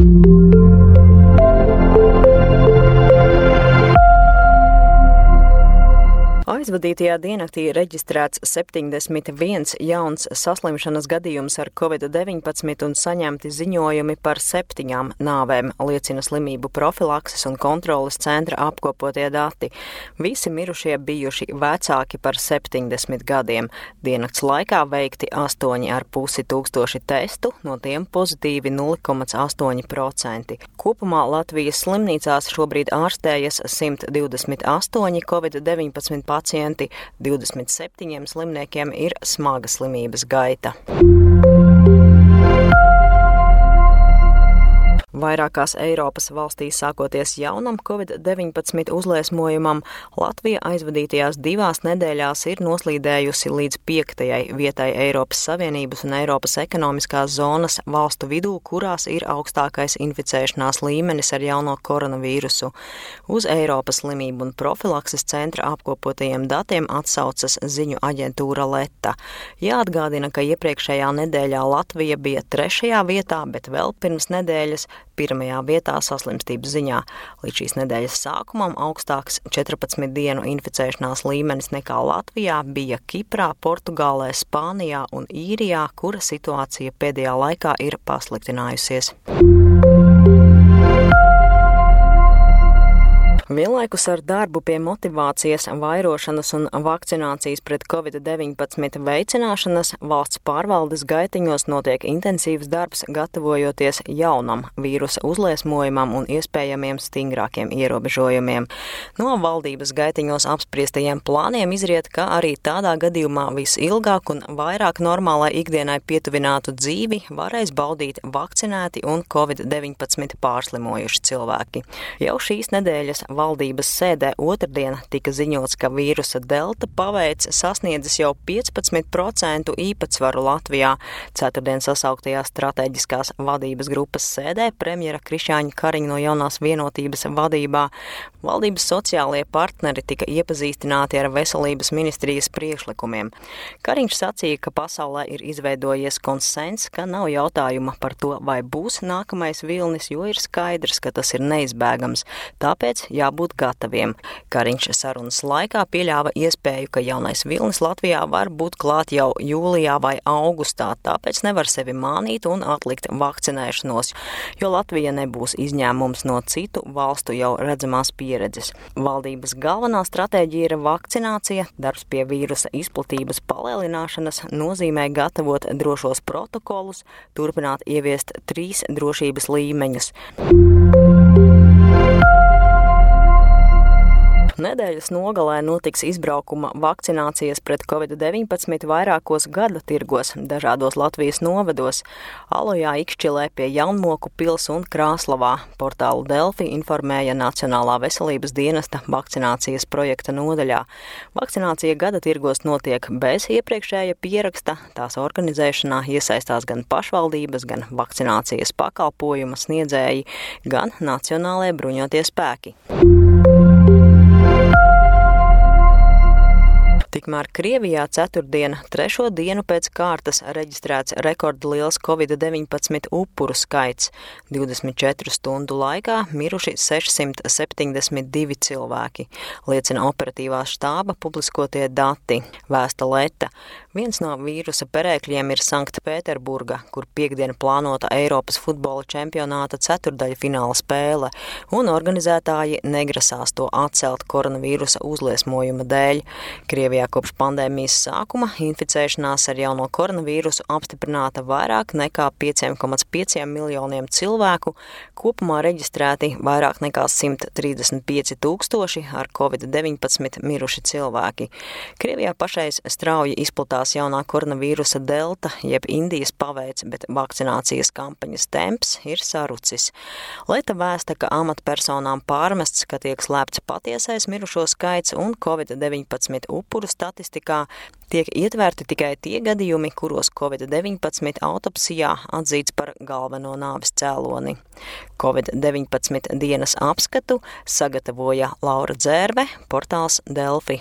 you Aizvadītajā diennaktī reģistrēts 71 jauns saslimšanas gadījums ar covid-19 un saņemti ziņojumi par septiņām nāvēm, liecina slimību profilakses un kontrolas centra apkopotie dati. Visi mirušie bijuši vecāki par 70 gadiem. Diennakts laikā veikti 8,5 tūkstoši testu, no tiem pozitīvi 0,8%. Kopumā Latvijas slimnīcās šobrīd ārstējas 128 covid-19 pacienti 27 slimniekiem ir smaga slimības gaita. Vairākās Eiropas valstīs sākoties jaunam covid-19 uzliesmojumam, Latvija aizvadītajās divās nedēļās ir noslīdējusi līdz piektajai vietai Eiropas Savienības un Eiropas ekonomiskās zonas valstu vidū, kurās ir augstākais inficēšanās līmenis ar jauno koronavīrusu. Uz Eiropas slimību un profilakses centra apkopotajiem datiem atsaucas ziņu aģentūra Leta. Jāatgādina, ka iepriekšējā nedēļā Latvija bija trešajā vietā, bet vēl pirms nedēļas pirmajā vietā saslimstības ziņā. Līdz šīs nedēļas sākumam augstāks 14 dienu inficēšanās līmenis nekā Latvijā bija Kiprā, Portugālē, Spānijā un Īrijā, kura situācija pēdējā laikā ir pasliktinājusies. Vienlaikus ar darbu pie motivācijas, vairošanas un vakcinācijas pret covid-19 veicināšanas valsts pārvaldes gaitiņos notiek intensīvs darbs, gatavojoties jaunam vīrusa uzliesmojumam un iespējamiem stingrākiem ierobežojumiem. No valdības gaitiņos apspriestajiem plāniem izriet, ka arī tādā gadījumā visilgāk un vairāk normālai ikdienai pietuvinātu dzīvi varēs baudīt vakcinēti un covid-19 pārslimojuši cilvēki. Jau šīs nedēļas valdības sēdē otrdien tika ziņots, ka vīrusa delta paveids sasniedzis jau 15% īpatsvaru Latvijā. Ceturtdien sasauktajā strateģiskās vadības grupas sēdē premjera Krišāņa Kariņa no jaunās vienotības vadībā valdības sociālie partneri tika iepazīstināti ar veselības ministrijas priekšlikumiem. Kariņš sacīja, ka pasaulē ir izveidojies konsens, ka nav jautājuma par to, vai būs nākamais vilnis, jo ir skaidrs, ka tas ir neizbēgams. Tāpēc jā jābūt gataviem. Kariņš sarunas laikā pieļāva iespēju, ka jaunais vilnis Latvijā var būt klāt jau jūlijā vai augustā, tāpēc nevar sevi mānīt un atlikt vakcinēšanos, jo Latvija nebūs izņēmums no citu valstu jau redzamās pieredzes. Valdības galvenā stratēģija ir vakcinācija, darbs pie vīrusa izplatības palielināšanas nozīmē gatavot drošos protokolus, turpināt ieviest trīs drošības līmeņus. Nedēļas nogalē notiks izbraukuma vakcinācijas pret covid-19 vairākos gada tirgos, dažādos Latvijas novados - Alojā, Ikšķilē, pie Jaunmoku pils un Krāslavā. Portālu Delfi informēja Nacionālā veselības dienesta vakcinācijas projekta nodaļā. Vakcinācija gada tirgos notiek bez iepriekšēja pieraksta, tās organizēšanā iesaistās gan pašvaldības, gan vakcinācijas pakalpojuma sniedzēji, gan Nacionālajie bruņotie spēki. Tikmēr Krievijā ceturtdiena, trešo dienu pēc kārtas, reģistrēts rekordliels covid-19 upuru skaits. 24 stundu laikā miruši 672 cilvēki, liecina operatīvā štāba publiskotie dati. Vēsta Leta. Viens no vīrusa perēkļiem ir Sanktpēterburga, kur piekdiena plānota Eiropas futbola čempionāta ceturdaļa fināla spēle, un organizētāji negrasās to atcelt koronavīrusa uzliesmojuma dēļ. Krievijā kopš pandēmijas sākuma inficēšanās ar jauno koronavīrusu apstiprināta vairāk nekā 5,5 miljoniem cilvēku, kopumā reģistrēti vairāk nekā 135 tūkstoši ar covid-19 miruši cilvēki. Krievijā pašais strauji izplatās jaunā koronavīrusa delta, jeb Indijas paveids, bet vakcinācijas kampaņas temps ir sarucis. Lieta vēsta, ka amatpersonām pārmests, ka tiek slēpts patiesais mirušo skaits un Covid-19 upuru statistikā tiek ietverti tikai tie gadījumi, kuros Covid-19 autopsijā atzīts par galveno nāves cēloni. Covid-19 dienas apskatu sagatavoja Laura Dzērve, portāls Delfi.